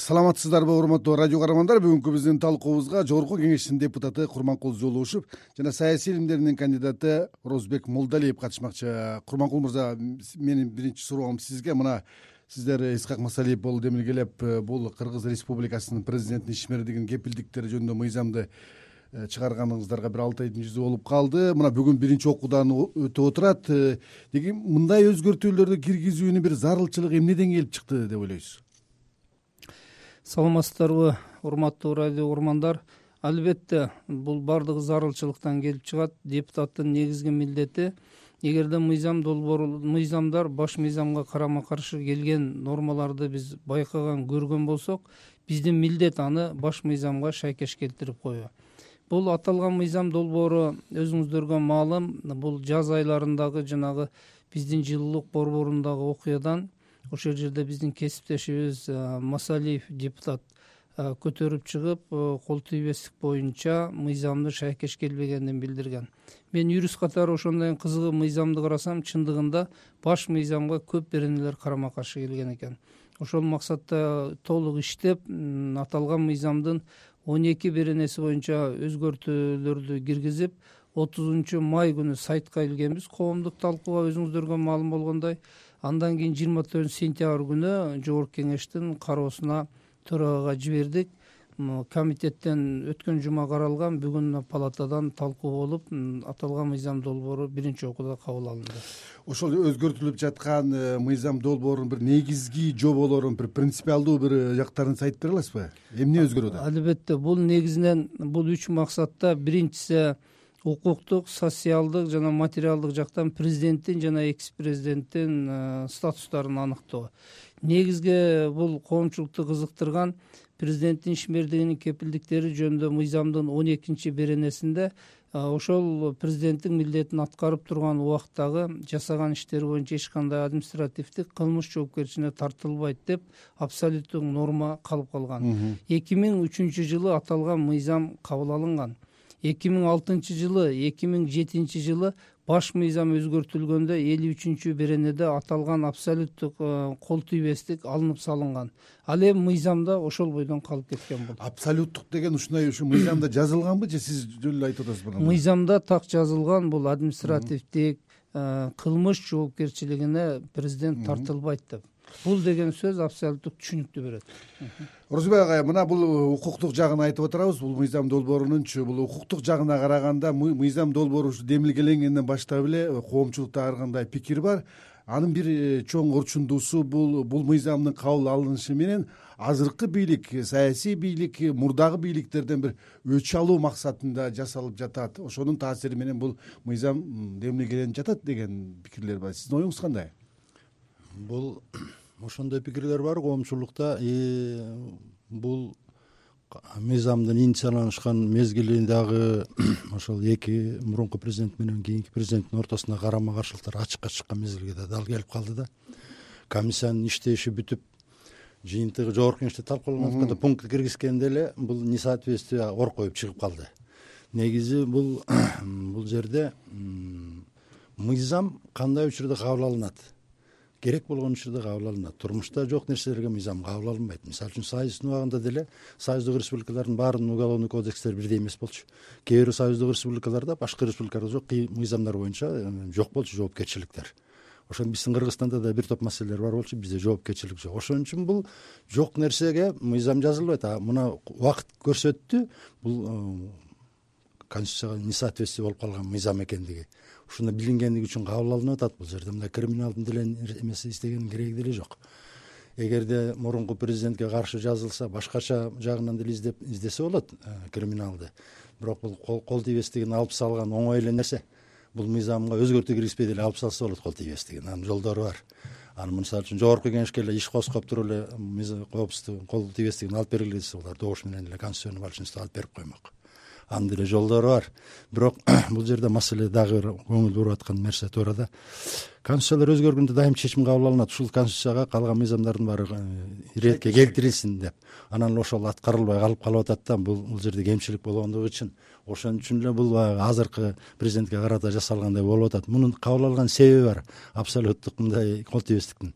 саламатсыздарбы урматтуу радио каармандар? Бүгүнкү биздин талкуубузга жогорку кеңештин депутаты курманкул жолуушев жана саясий илимдердин кандидаты орозбек молдалиев катышмакчы. Курманкул мырза менин биринчи суроом сизге. Мына сиздер исхак масалиев болуп демилгелеп э, бул кыргыз республикасынын президентинин ишмердигинин кепилдиктери жөнүндө мыйзамды э, чыгарганыңыздарга бир алты айдын жүзү болуп калды. Мына бүгүн биринчи окуудан өтүп отурат. Э, деги мындай өзгөртүүлөрдү киргизүүнүн бир зарылчылыгы эмнеден келип чыкты деп ойлойсуз саламатсыздарбы урматтуу радио угармандар албетте бул баардыгы зарылчылыктан келип чыгат. Депутаттын негизги милдети эгерде мыйзам долбоор мыйзамдар баш мыйзамга карама каршы келген нормаларды биз байкаган көргөн болсок биздин милдет аны баш мыйзамга шайкеш келтирип коюу бул аталган мыйзам долбоору өзүңүздөргө маалым. Бул жаз айларындагы жанагы биздин жылуулук борборундагы окуядан ошол жерде биздин кесиптешибиз масалиев депутат көтөрүп чыгып кол тийбестик боюнча мыйзамды шайкеш келбегенин билдирген. Мен юрист катары ошондон кийин кызыгып мыйзамды карасам чындыгында баш мыйзамга көп беренелер карама каршы келген экен. Ошол максатта толук иштеп аталган мыйзамдын он эки беренеси боюнча өзгөртүүлөрдү киргизип отузунчу май күнү сайтка илгенбиз коомдук талкууга өзүңүздөргө маалым болгондой андан кийин жыйырма төртүнчү сентябрь күнү жогорку кеңештин кароосуна төрагага жибердик. Комитеттен өткөн жума каралган бүгүн палатадан талкуу болуп аталган мыйзам долбоору биринчи окууда кабыл алынды. Ошол өзгөртүлүп жаткан э, мыйзам долбоорунун бир негизги жоболорун бир принципиалдуу бир жактарын айтып бере аласызбы эмне өзгөрөт албетте бул негизинен бул үч максатта биринчиси укуктук социалдык жана материалдык жактан президенттин жана экс президенттин э, статустарын аныктоо. Негизги бул коомчулукту кызыктырган президенттин ишмердигинин кепилдиктери жөнүндө мыйзамдын он экинчи беренесинде э, ошол президенттин милдетин аткарып турган убакыттагы жасаган иштери боюнча эч кандай административдик кылмыш жоопкерчилигине тартылбайт деп абсолюттук норма калып калган. Эки миң үчүнчү жылы аталган мыйзам кабыл алынган эки миң алтынчы жылы эки миң жетинчи жылы баш мыйзам өзгөртүлгөндө элүү үчүнчү беренеде аталган абсолюттук э, кол тийбестик алынып салынган. Ал эми мыйзамда ошол бойдон калып кеткен бул абсолюттук деген ушундай ушу мыйзамда жазылганбы же сиз жөн эле айтып атасызбы мыйзамда так жазылган бул административдик э, кылмыш жоопкерчилигине президент тартылбайт деп бул деген сөз абсолюттук түшүнүктү берет. Орозбек агай мына бул укуктук жагын айтып атырабыз бул мыйзам долбоорунунчу. Бул укуктук жагына караганда мыйзам долбоору ушу демилгеленгенден баштап эле коомчулукта ар кандай пикир бар. Анын бир э, чоң орчундуусу бул бул мыйзамдын кабыл алынышы менен азыркы бийлик саясий бийлик мурдагы бийликтерден бир өч алуу максатында жасалып жатат. Ошонун таасири менен бул мыйзам демилгеленип жатат деген пикирлер бар. Сиздин оюңуз кандай? Бул ошондой пикирлер бар. Коомчулукта бул мыйзамдын инициияланышкан мезгили дагы ошол эки мурунку президент менен кийинки президенттин ортосунда карама каршылыктар ачыкка чыккан мезгилге да дал келип калды да. Комиссиянын иштеши бүтүп жыйынтыгы жогорку кеңеште талкууланып атканда пункт киргизгенде эле бул несоответствие ор коюп чыгып калды. Негизи бул бул жерде мыйзам кандай учурда кабыл алынат керек болгон учурда кабыл алынат. Турмушта жок нерселерге мыйзам кабыл алынбайт. Мисалы үчүн союздун убагында деле союздук республикалардын баарынын уголовный кодекстери бирдей эмес болчу. Кээ бир союздук республикаларда башка республикаларда жок мыйзамдар боюнча э, жок болчу жоопкерчиликтер. Ошон биздин кыргызстанда да бир топ маселелер бар болчу бизде жоопкерчилик жок. Ошон үчүн бул жок нерсеге мыйзам жазылбайт. А мына убакыт көрсөттү бул э, конституцияга несоответствие болуп калган мыйзам экендиги ушуну билингендиги үчүн кабыл алынып атат бул жерде. Мындай криминалдын деле эмеси издегендин кереги деле жок. Эгерде мурунку президентке каршы жазылса башкача жагынан деле издеп издесе болот э, криминалды. Бирок бул кол тийбестигин алып салган оңой эле нерсе. Бул мыйзамга өзгөртүү киргизбей деле алып салса болот кол тийбестигин анын жолдору бар. Аны мисалы үчүн жогорку кеңешке эле иш козгоп туруп эле коопсуздугун кол тийбестигин алып бергиле десе булар добуш менен эле конституционный большинство алып берип коймок анын деле жолдору бар. Бирок бул жерде маселе дагы бир көңүл буруп аткан нерсе туурада. Конституциялар өзгөргөндө дайым чечим кабыл алынат. Ушул конституцияга калган мыйзамдардын баары э, иретке келтирилсин деп. Анан эле ошол аткарылбай калып калып атат да бул бул жерде кемчилик болгондугу үчүн ошон үчүн эле бул баягы азыркы президентке карата жасалгандай болуп атат. Мунун кабыл алган себеби бар. Абсолюттук мындай кол тийбестиктин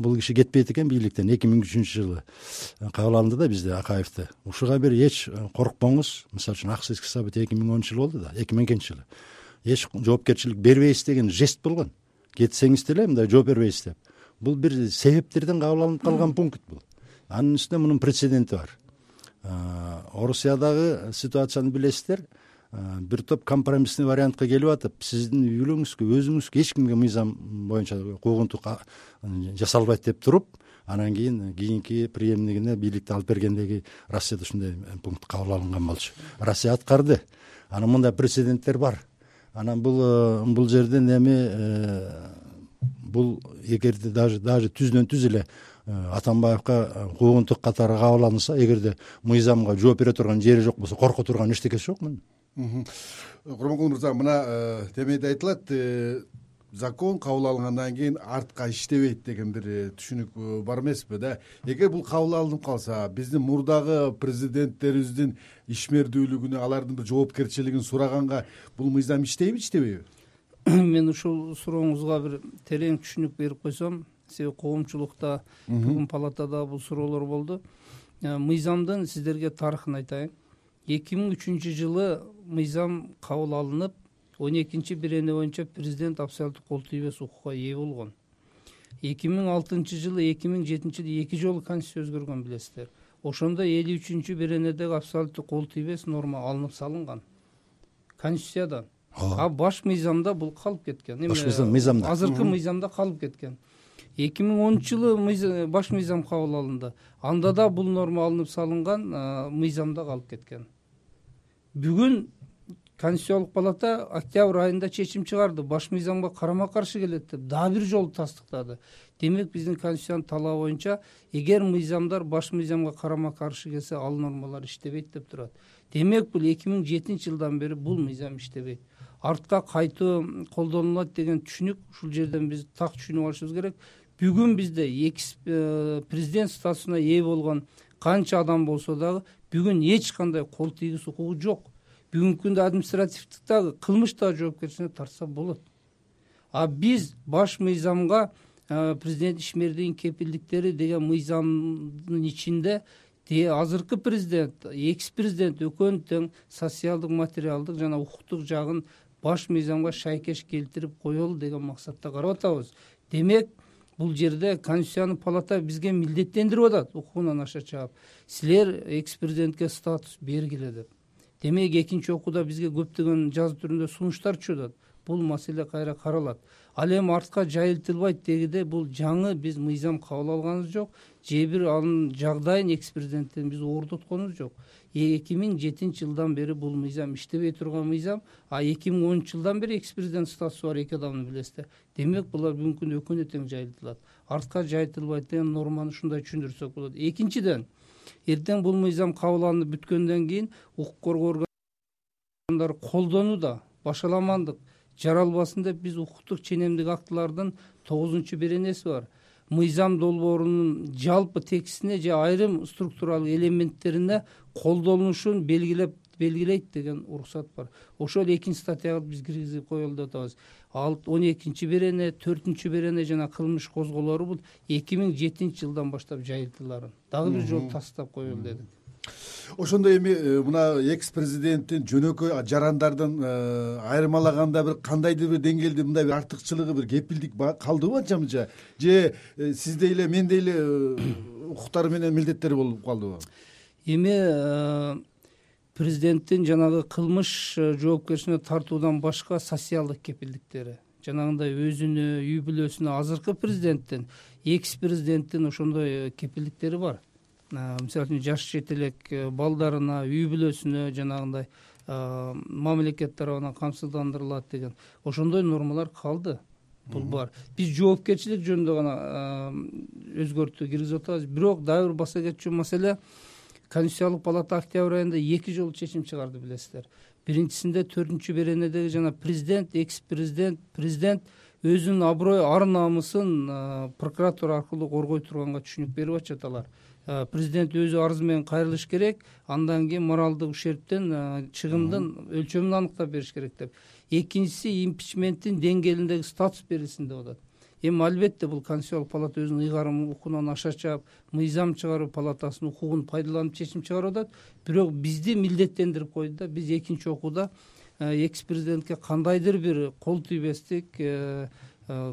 бул киши кетпейт экен бийликтен эки миң үчүнчү жылы. Кабыл алынды да бизде акаевди ушуга бир эч коркпоңуз. Мисалы үчүн ак сыский событие эки миң онунчу жылы болду да эки миңинчи жылы. Эч жоопкерчилик бербейбиз деген жест болгон кетсеңиз деле мындай жооп бербейбиз деп. Бул бир себептерден кабыл алынып калган пункт бул. Анын үстүнө мунун прецеденти бар. Орусиядагы ситуацияны билесиздер бир топ компромиссный вариантка келип атып сиздин үй бүлөңүзгө өзүңүзгө эч кимге мыйзам боюнча куугунтук жасалбайт деп туруп анан кийин кийинки преемнигине бийликти алып бергендеги россияда ушундай пункт кабыл алынган болчу. Россия аткарды. Анан мындай прецеденттер бар. Анан бул э, бул жерден эми э, бул эгерде даже даже түздөн түз эле э, атамбаевка куугунтук катары кабыл алынса эгерде мыйзамга жооп бере турган жери жок болсо корко турган эчтекеси жок мунун курманкул мырза мына темеде айтылат закон кабыл алынгандан кийин артка иштебейт деген бир түшүнүк бар эмеспи да? Эгер бул кабыл алынып калса биздин мурдагы президенттерибиздин ишмердүүлүгүнө алардын бир жоопкерчилигин сураганга бул мыйзам иштейби иштебейби? Мен ушул сурооңузга бир терең түшүнүк берип койсом себеби коомчулукта бүгүн палатада бул суроолор болду. Э, мыйзамдын сиздерге тарыхын айтайын. Эки миң үчүнчү жылы мыйзам кабыл алынып он экинчи бирене боюнча президент абсолюттук кол тийбес укукка ээ болгон. Эки миң алтынчы жылы эки миң жетинчи жылы эки жолу конституция өзгөргөн билесиздер. Ошондо элүү үчүнчү беренедеги абсолюттук кол тийбес норма алынып салынган. Конституциядан. А баш мыйзамда бул калып кеткен. Баш мыйзам мыйзамда. азыркы мыйзамда калып кеткен. Эки миң онунчу жылы баш мыйзам кабыл алынды. Анда да бул норма алынып салынган мыйзамда калып кеткен. Бүгүн конституциялык палата октябрь айында чечим чыгарды. Баш мыйзамга карама каршы келет деп дагы бир жолу тастыктады. Демек биздин конституциянын талабы боюнча эгер мыйзамдар баш мыйзамга карама каршы келсе ал нормалар иштебейт деп турат. Демек бул эки миң жетинчи жылдан бери бул мыйзам иштебейт. Артка кайтуу колдонулат деген түшүнүк ушул жерден биз так түшүнүп алышыбыз керек. Бүгүн бизде экс э, президент статусуна ээ болгон канча адам болсо дагы бүгүн эч кандай кол тийгис укугу жок бүгүнкү күндө административдик дагы кылмыш дагы жоопкерчиликине тартса болот. А биз баш мыйзамга президент ишмердиевдин кепилдиктери деген мыйзамдын ичинде азыркы президент экс президент экөөнү тең социалдык материалдык жана укуктук жагын баш мыйзамга шайкеш келтирип коелу деген максатта карап атабыз. Демек бул жерде конституциянын палата бизге милдеттендирип атат укугунан аша чаап силер экс президентке статус бергиле деп демек экинчи окууда бизге көптөгөн жазуу түрүндө сунуштар түшүп атат бул маселе кайра каралат. Ал эми артка жайылтылбайт дегиде бул жаңы биз мыйзам кабыл алганыбыз жок. Же бир анын жагдайын экс президенттен биз ордотконубуз жок. Эки миң жетинчи жылдан бери бул мыйзам иштебей турган мыйзам а эки миң онунчу жылдан бери экс президент статусу бар эки адамды билесиздер. Демек булар бүгүнкү күндө экөөнү тең жайылтылат. Артка жайылтылбайт деген норманы ушундай түшүндүрсөк болот. Экинчиден эртең бул мыйзам кабыл бүткөндөн кийин укук коргоо органдары колдонууда башаламандык жаралбасын деп биз укуктук ченемдик актылардын тогузунчу беренеси бар. Мыйзам долбоорунун жалпы текстине же айрым структуралык элементтерине колдонулушун белгилеп белгилейт деген уруксат бар. Ошол экинчи статьяга биз киргизип коелу деп атабыз он экинчи берене төртүнчү берене жана кылмыш козголору бул эки миң жетинчи жылдан баштап жайылтыларын. Дагы бир жолу тастап коелу дедик. Ошондо эми э, мына экс президенттин жөнөкөй жарандардын э, айырмалаганда бир кандайдыр бир деңгээлде мындай бир артыкчылыгы бир кепилдик калдыбы анча мынча? Же э, сиздей эле мендей эле укуктары менен милдеттери болуп калдыбы эми президенттин жанагы кылмыш жоопкерчилигине тартуудан башка социалдык кепилдиктери жанагындай өзүнө үй бүлөсүнө азыркы президенттин экс президенттин ошондой кепилдиктери бар. Мисалы үчүн жаш жетелек э, балдарына үй бүлөсүнө жанагындай мамлекет тарабынан камсыздандырылат деген ошондой нормалар калды. Бул бар. Биз жоопкерчилик жөнүндө гана өзгөртүү киргизип атабыз. Бирок дагы бир баса кетчү маселе конституциялык палата октябрь айында эки жолу чечим чыгарды билесиздер. Биринчисинде төртүнчү беренедеги жана президент экс президент президент өзүнүн аброй ар намысын прокуратура аркылуу коргой турганга түшүнүк берип атышат алар президент өзү арызы менен кайрылыш керек андан кийин моралдык ущербтен чыгымдын өлчөмүн аныктап бериш керек деп. Экинчиси импичменттин деңгээлиндеги статус берилсин деп атат эми албетте бул конституциялык палата өзүнүн ыйгарым укугунан аша чаап мыйзам чыгаруу палатасынын укугун пайдаланып чечим чыгарып атат бирок бизди милдеттендирип койду да биз экинчи окууда экс президентке кандайдыр бир кол тийбестик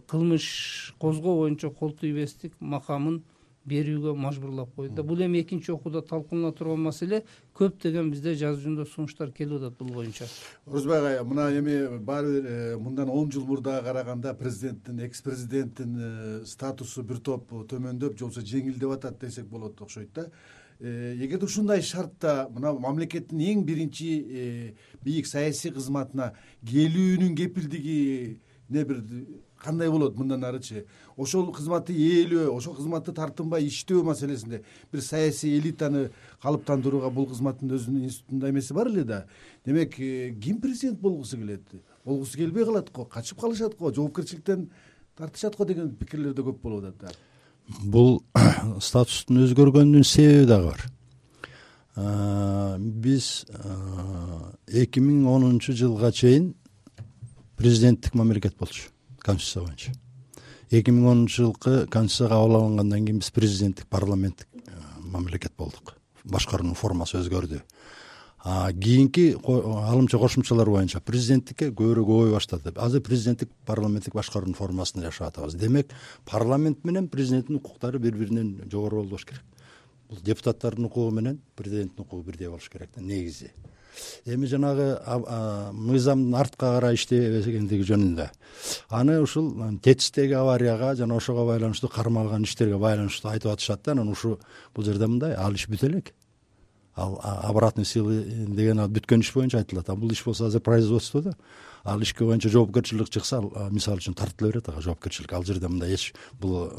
кылмыш козгоо боюнча кол тийбестик макамын берүүгө мажбурлап койду да. Бул эми экинчи окууда талкуулана турган маселе көптөгөн бизде жазуу жүзүндө сунуштар келип атат бул боюнча. Орозбек агай мына эми баары бир э, мындан он жыл мурдага караганда президенттин экс президенттин э, статусу бир топ төмөндөп же болбосо жеңилдеп атат десек болот окшойт да. Э, эгерде ушундай шартта мына мамлекеттин эң биринчи бийик саясий кызматына келүүнүн кепилдигине бир кандай болот мындан арычы? Ошол кызматты ээлөө ошол кызматты тартынбай иштөө маселесинде бир саясий элитаны калыптандырууга бул кызматтын өзүнүн институтунда эмеси бар эле да. Демек э, ким президент болгусу келет? Болгусу келбей калат го качып калышат го жоопкерчиликтен тартышат го деген пикирлер да көп болуп атат да. Бул статустун өзгөргөнүнүн себеби дагы бар. Биз эки миң онунчу жылга чейин президенттик мамлекет болчу конституция боюнча эки миң онунчу жылкы конституция кабыл алынгандан кийин биз президенттик парламенттик э, мамлекет болдук. Башкаруунун формасы өзгөрдү. Кийинки алымча кошумчалар боюнча президенттикке көбүрөөк убой баштады. Азыр президенттик парламенттик башкаруунун формасында жашап атабыз демек парламент менен президенттин укуктары бири биринен жогору болбош керек. Бул депутаттардын укугу менен президенттин укугу бирдей болуш керек да негизи эми жанагы мыйзамдын артка карай иштебегендиги жөнүндө аны ушул тетистеги аварияга жана ошого байланыштуу кармалган иштерге байланыштуу айтып атышат да. Анан ушу бул жерде мындай ал иш бүтө элек. Ал обратной силы деген ал бүткөн иш боюнча айтылат. А бул иш болсо азыр производстводо ал ишке боюнча жоопкерчилик чыкса ал мисалы үчүн тартыла берет ага жоопкерчилик. Ал жерде мындай эч бул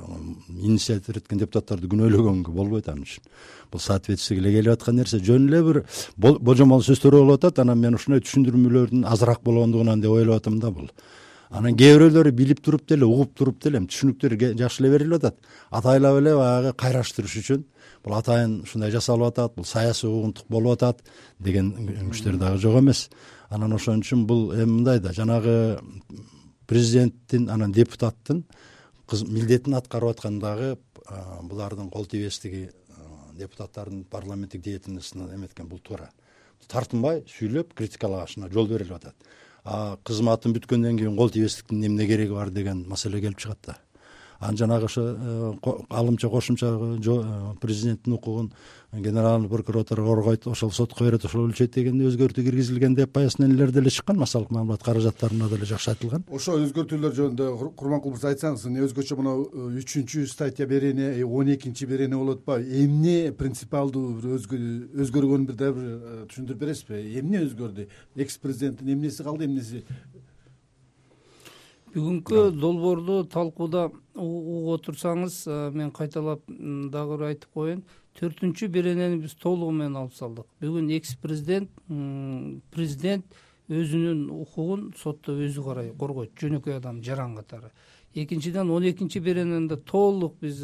инициатива эткен депутаттарды күнөөлөгөнгө болбойт ал үчүн. Бул соответствиеге эле келип аткан нерсе. Жөн эле бир божомол сөздөр болуп атат анан мен ушундай түшүндүрмөлөрдүн азыраак болгондугунан деп ойлоп атам да бул. Анан кээ бирөөлөрү билип туруп деле угуп туруп деле эми түшүнүктөр жакшы эле берилип атат. Атайлап эле баягы кайраштырыш үчүн. Бул атайын ушундай жасалып атат бул саясий угунтук болуп атат деген күчтөр дагы жок эмес анан ошон үчүн бул эми мындай да жанагы президенттин анан депутаттын милдетин аткарып аткан дагы булардын кол тийбестиги депутаттардын парламенттик деятельностуна эметкен бул туура. Тартынбай сүйлөп критикалагышына жол берилип атат. А кызматын бүткөндөн кийин кол тийбестиктин эмне кереги бар деген маселе келип чыгат да. Анан жанагы ошо э, алымча кошумча э, президенттин укугун генеральный прокуратура коргойт ошол сотко берет ошол өлчөйт деген өзгөртүү киргизилген деп пояснениялер деле чыккан. Массалык маалымат каражаттарында деле жакшы айтылган. Ошо өзгөртүүлөр жөнүндө курманкул мырза айтсаңыз эмне өзгөчө мына э, үчүнчү статья берене он экинчи берене болуп атпайбы эмне принципиалдуу бир өзгөргөнүн бир дагы бир түшүндүрүп бересизби эмне өзгөрдү? Экс президенттин эмнеси калды эмнеси? Бүгүнкү долбоорду талкууда угуп отурсаңыз мен кайталап дагы бир айтып коеюн төртүнчү беренени биз толугу менен алып салдык. Бүгүн экс президент президент өзүнүн укугун сотто өзү карай коргойт. Жөнөкөй адам жаран катары. Экинчиден он экинчи беренени да толук биз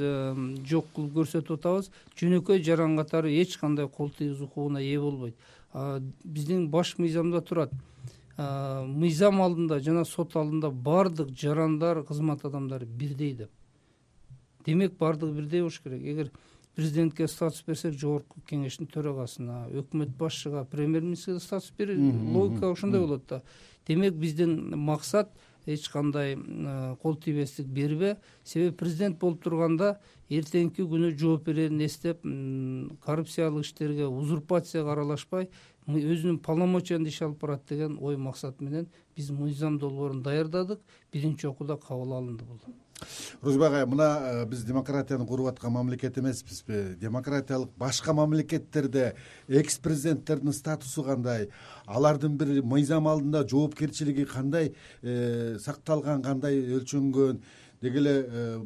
жок кылып көрсөтүп атабыз. Жөнөкөй жаран катары эч кандай кол тийгизүү укугуна ээ болбойт. Биздин баш мыйзамда турат. Мыйзам алдында жана сот алдында баардык жарандар кызмат адамдары бирдей деп. Демек баардыгы бирдей болуш керек. Эгер президентке статус берсек жогорку кеңештин төрагасына өкмөт башчыга премьер министрге статус берели логика ошондой болот да. Демек биздин максат эч кандай кол тийбестик бербе. Себеби президент болуп турганда эртеңки күнү жооп берерин эстеп коррупциялык иштерге узурпацияга аралашпай өзүнүн полномочияында иш алып барат деген ой максат менен биз мыйзам долбоорун даярдадык. Биринчи окууда кабыл алынды бул орозбек агай мына э, биз демократияны куруп аткан мамлекет эмеспизби? Демократиялык башка мамлекеттерде экс президенттердин статусу кандай? Алардын бир мыйзам алдында жоопкерчилиги кандай э, сакталган кандай өлчөнгөн? Деги эле э,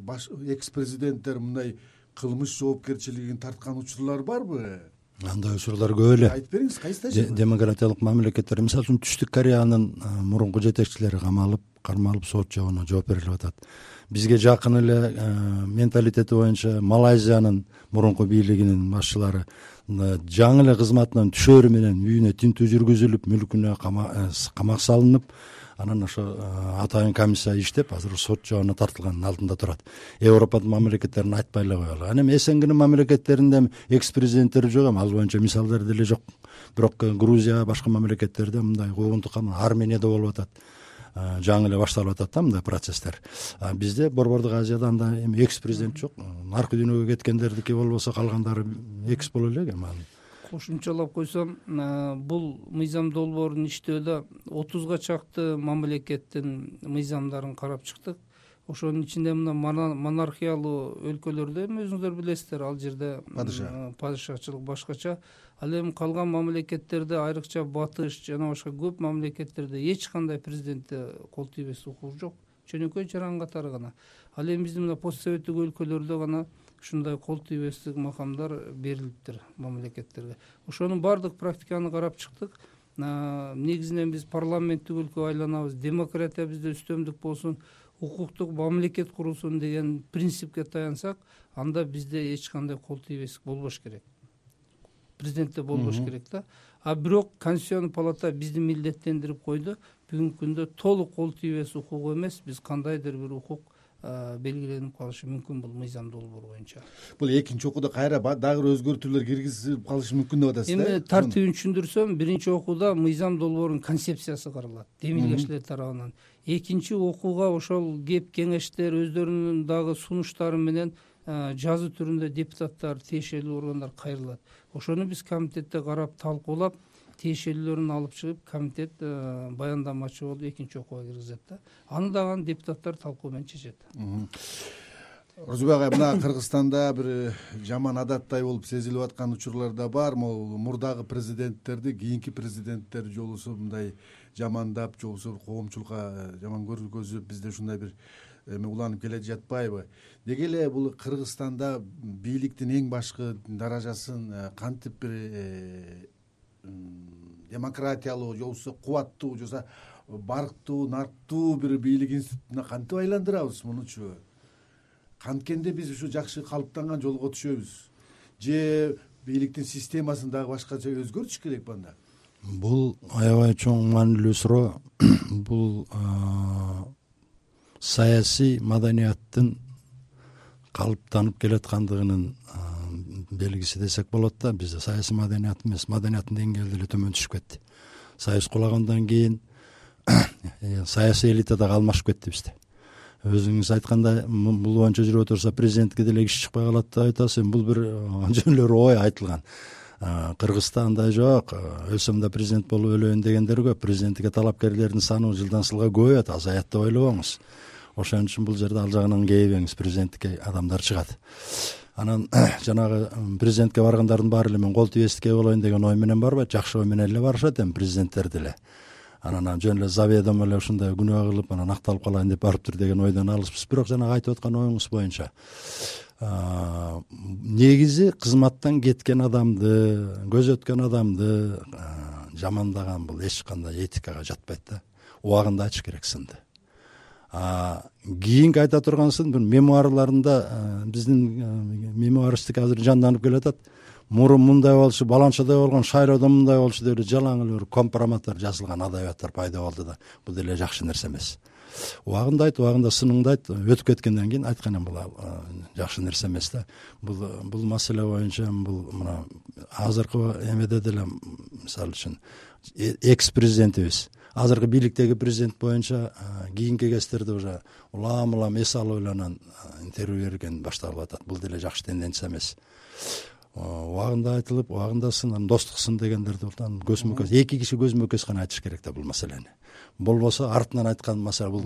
экс президенттер мындай кылмыш жоопкерчилигин тарткан учурлар барбы? Андай учурлар көп эле. Айтып бериңиз кайсыда демократиялык мамлекеттер мисалы үчүн түштүк кореянын мурунку жетекчилери камалып кармалып сот жобуна жооп берилип атат. Бизге жакын эле менталитети боюнча малайзиянын мурунку бийлигинин башчылары жаңы эле кызматынан түшөрү менен үйүнө тинтүү жүргүзүлүп мүлкүнө камак салынып анан ошо атайын комиссия иштеп азыр сот жабына тартылгандын алдында турат. Европанын мамлекеттерин айтпай эле коелу анан эми снгнин мамлекеттеринде экс президенттер жок эми ал боюнча мисалдар деле жок. Бирок грузия башка мамлекеттерде мындай куугунтук арменияда болуп атат жаңы эле башталып атат да мындай процесстер. Бизде борбордук азияда андай эми экс президент жок. Наркы дүйнөгө кеткендердики болбосо калгандары экс боло элек эми ал кошумчалап койсом бул мыйзам долбоорун иштөөдө отузга чакты мамлекеттин мыйзамдарын карап чыктык. Ошонун ичинде мына монархиялуу өлкөлөрдө эми өзүңүздөр билесиздер. Ал жерде падыша. падышачылык башкача ал эми калган мамлекеттерде айрыкча батыш жана башка көп мамлекеттерде эч кандай президентте кол тийбестик укук жок. Чөнөкөй жаран катары гана. Ал эми биздин мына пост советтик өлкөлөрдө гана ушундай кол тийбестик макамдар берилиптир мамлекеттерге. Ошонун баардык практиканы карап чыктык. Негизинен биз парламенттик өлкөгө айланабыз. Демократия бизде үстөмдүк болсун укуктук мамлекет курулсун деген принципке таянсак анда бизде эч кандай кол тийбестик болбош керек президентте болбош керек да. А бирок конституционный палата бизди милдеттендирип койду. Бүгүнкү күндө толук кол тийбес укук эмес. Биз кандайдыр бир укук белгиленип калышы мүмкүн бул мыйзам долбоор боюнча. Бул экинчи окууда кайра дагы бир өзгөртүүлөр киргизилип калышы мүмкүн деп атасыз да? Эми тартибин түшүндүрсөм биринчи окууда мыйзам долбоорунун концепциясы каралат демилгечлер тарабынан. Экинчи окууга ошол кеп кеңештер өздөрүнүн дагы сунуштары менен жазуу түрүндө депутаттар тиешелүү органдар кайрылат. Ошону биз комитетте карап талкуулап тиешелүүлөрүн алып чыгып комитет баяндамачы болуп экинчи окууга киргизет да. Аны дагы анан депутаттар талкуу менен чечет. Орозбек агай мына кыргызстанда бир жаман адаттай болуп сезилип аткан учурлар да бар. Могу мурдагы президенттерди кийинки президенттер же болбосо мындай жамандап же болбосо коомчулукка жаман көргөзүп бизде ушундай бир эме уланып келе жатпайбы. Деги эле бул кыргызстанда бийликтин эң башкы даражасын э, кантип бир э, демократиялуу же болбосо кубаттуу же болбосо барктуу нарктуу бир бийлик институтуна кантип айландырабыз мунучу? Канткенде биз ушу жакшы калыптанган жолго түшөбүз. Же бийликтин системасын дагы башкача өзгөртүш керекпи анда бул аябай чоң маанилүү суроо. Бул саясий маданияттын калыптанып келаткандыгынын белгиси десек болот да бизде саясий маданият эмес. Маданияттын деңгээли деле төмөн түшүп кетти. Союз кулагандан кийин э, саясий элита дагы алмашып кетти бизде. Өзүңүз айткандай бул боюнча жүрүп отурса президентке деле киши чыкпай калат деп айтасыз эми бул бир жөн эле ой айтылган кыргызда андай жок. Өлсөм да президент болуп өлөйүн дегендер көп. Президенттикке талапкерлердин саны жылдан жылга көбөйөт азаят деп ойлобоңуз. Ошон үчүн бул жерде ал жагынан кейибеңиз президенттикке адамдар чыгат. Анан жанагы президентке баргандардын баары эле мен кол тийбестикке ээ болоюн деген ой менен барбайт. Жакшы ой менен эле барышат эми президенттер деле. Анан жөн эле заведомо эле ушундай күнөө кылып анан акталып калайын деп барыптыр деген ойдон алыспыз. Бирок жанагы айтып аткан оюңуз боюнча негизи кызматтан кеткен адамды көзөткөн адамды жамандаган бул эч кандай этикага жатпайт да. Убагында ачыш керек сынды. Кийинки айта турган сын бир мемуарларында биздин мемуаристика азыр жанданып келатат. Мурун мындай болчу баланчадай болгон шайлоодо мындай болчу деп эле жалаң эле бир компроматтар жазылган адабияттар пайда болду да. Бул деле жакшы нерсе эмес убагында айт убагында сыныңды айт өтүп кеткенден кийин айткан бул жакшы нерсе эмес да. Бул бул маселе боюнча бул мына азыркы эмеде деле мисалы үчүн э, экс президентибиз азыркы бийликтеги президент боюнча кийинки кездерде уже улам улам эс алып эле анан интервью берген башталып атат. Бул деле жакшы тенденция эмес. Убагында айтылып убагында сын анан достук сын дегендерди анан көзмө көз эки киши көзмө көз гана айтыш керек да бул маселени болбосо артынан айткан маселе бул.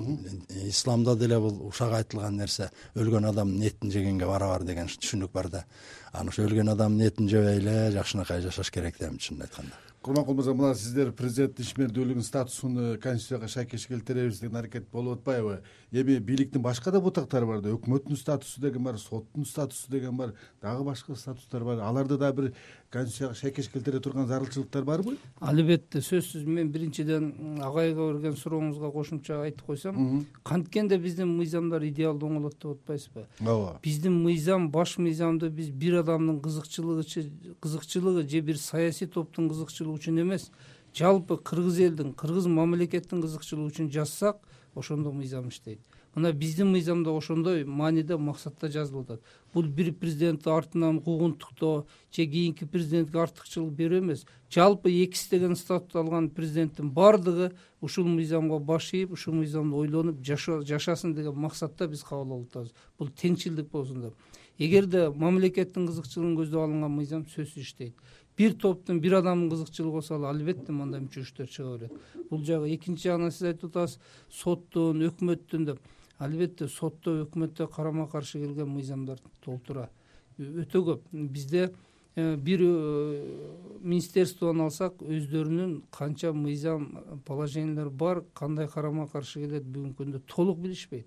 Исламда деле бул ушак айтылган нерсе өлгөн адамдын этин жегенге барабар деген түшүнүк бар да анан ошо өлгөн адамдын этин жебей эле жакшынакай жашаш керек да эми чынын айтканда. Курманкул мырза мына сиздер президенттин ишмердүүлүгүнүн статусун конституцияга шайкеш келтиребиз деген аракет болуп атпайбы? Эми бийликтин башка да бутактары бар да өкмөттүн статусу деген бар соттун статусу деген бар дагы башка статустар бар. Аларды дагы бир конституцияга шайкеш келтире турган зарылчылыктар барбы? Албетте сөзсүз мен биринчиден агайга берген сурооңузга кошумча айтып койсом канткенде биздин мыйзамдар идеалдуу оңолот деп атпайсызбы? Ооба. Биздин мыйзам баш мыйзамды биз бир адамдын кызыкчылыгы кызыкчылыгы же бир саясий топтун кызыкчылыгы үчүн эмес. Жалпы кыргыз элдин кыргыз мамлекеттин кызыкчылыгы үчүн жазсак ошондо мыйзам иштейт. Мына биздин мыйзамда ошондой мааниде максатта жазылып атат бул бир президентти артынан куугунтуктоо же кийинки президентке артыкчылык берүү эмес. Жалпы эки истеген статус алган президенттин баардыгы ушул мыйзамга баш ийип ушул мыйзамды ойлонуп жашасын деген максатта биз кабыл алып атабыз. Бул теңчилдик болсун деп эгерде мамлекеттин кызыкчылыгын көздөп алынган мыйзам сөзсүз иштейт. Бир топтун бир адамдын кызыкчылыгы болсо ал албетте мындай мүчөчтөр чыга берет. Бул жагы экинчи жагынан сиз айтып атасыз соттун өкмөттүн деп. Албетте сотто өкмөттө карама каршы келген мыйзамдар толтура. Өтө көп. Бизде э, бир э, министерствону алсак өздөрүнүн канча мыйзам положениялар бар кандай карама каршы келет бүгүнкү күндө толук билишпейт.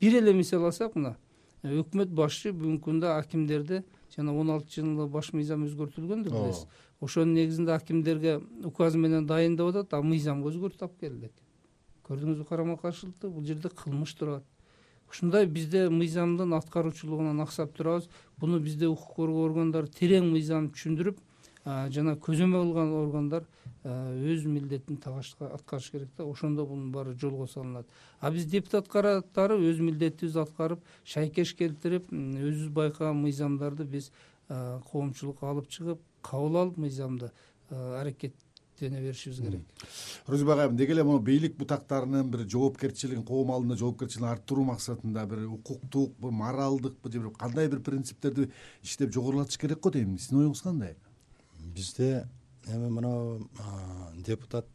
Бир эле мисал алсак мына өкмөт башчы бүгүнкү күндө акимдерди жана он алтынчы жылы баш мыйзам өзгөртүлгөн деп билесиз. Ошонун негизинде акимдерге указ менен дайын деп атат а мыйзамга өзгөртүп алып келди көрдүңүзбү карама каршылыкты бул жерде кылмыш турат. Ушундай бизде мыйзамдын аткаруучулугунан аксап турабыз. Буну бизде укук коргоо органдары терең мыйзамды түшүндүрүп жана көзөмөл кылган органдар өз милдетин аткарыш керек да. Ошондо бунун баары жолго салынат. А биз депутат катары өз милдетибизди аткарып шайкеш келтирип өзүбүз байкаган мыйзамдарды биз коомчулукка алып чыгып кабыл алып мыйзамды аракет беришибиз керек. Розиба агай деги эле могу бийлик бутактарынын бир жоопкерчилигин коом алдында жоопкерчилигин арттыруу максатында бир укуктук моралдыкпы же кандай бир принциптерди иштеп жогорулатыш керек го дейм? Сиздин оюңуз кандай бизде эми мынау депутат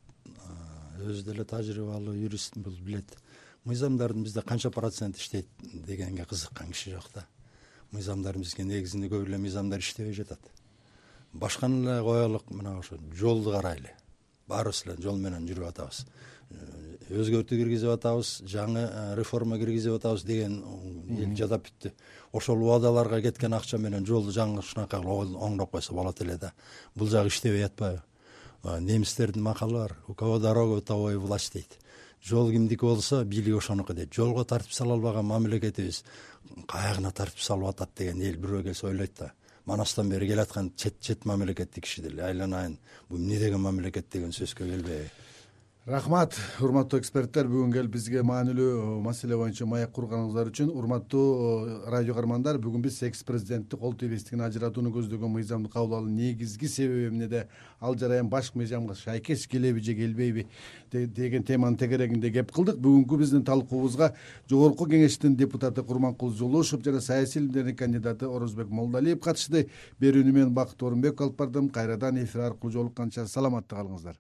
өзү деле тажрыйбалуу юрист бул билет. Мыйзамдардын бизде канча процент иштейт дегенге кызыккан киши жок да. Мыйзамдар бизге негизинде көп эле мыйзамдар иштебей жатат. Башканы эле коелук мына ошо жолду карайлы. Баарыбыз эле жол менен жүрүп атабыз өзгөртүү киргизип атабыз жаңы э, реформа киргизип атабыз деген эл жадап бүттү ошол убадаларга кеткен акча менен жолду жаңы ушунакай кылып оңдоп койсо болот эле да. Бул жагы иштебей атпайбы. Немистердин макалы бар. У кого дорога у того и власть дейт. Жол кимдики болсо бийлик ошонуку дейт. Жолго тартип сала албаган мамлекетибиз каягына тартип салып атат деген эл бирөө келсе ойлойт да. Манастан бери келаткан чет чет мамлекеттик киши деле. Айланайын. Бул эмне деген мамлекет деген сөзгө келбейби рахмат урматтуу эксперттер. Бүгүн келип бизге маанилүү маселе боюнча маек курганыңыздар үчүн. Урматтуу э, радио каармандар бүгүн биз экс президентти кол тийбестигин ажыратууну көздөгөн мыйзамды кабыл алуунун негизги себеби эмнеде ал жараян баш мыйзамга шайкеш келеби же келбейби деген теманын тегерегинде кеп кылдык. Бүгүнкү биздин талкуубузга жогорку кеңештин депутаты курманкул жолошов жана саясий илимдердин кандидаты орозбек молдалиев катышты. Берүүнү мен бакыт орунбеков алып бардым. Кайрадан эфир аркылуу жолукканча саламатта калыңыздар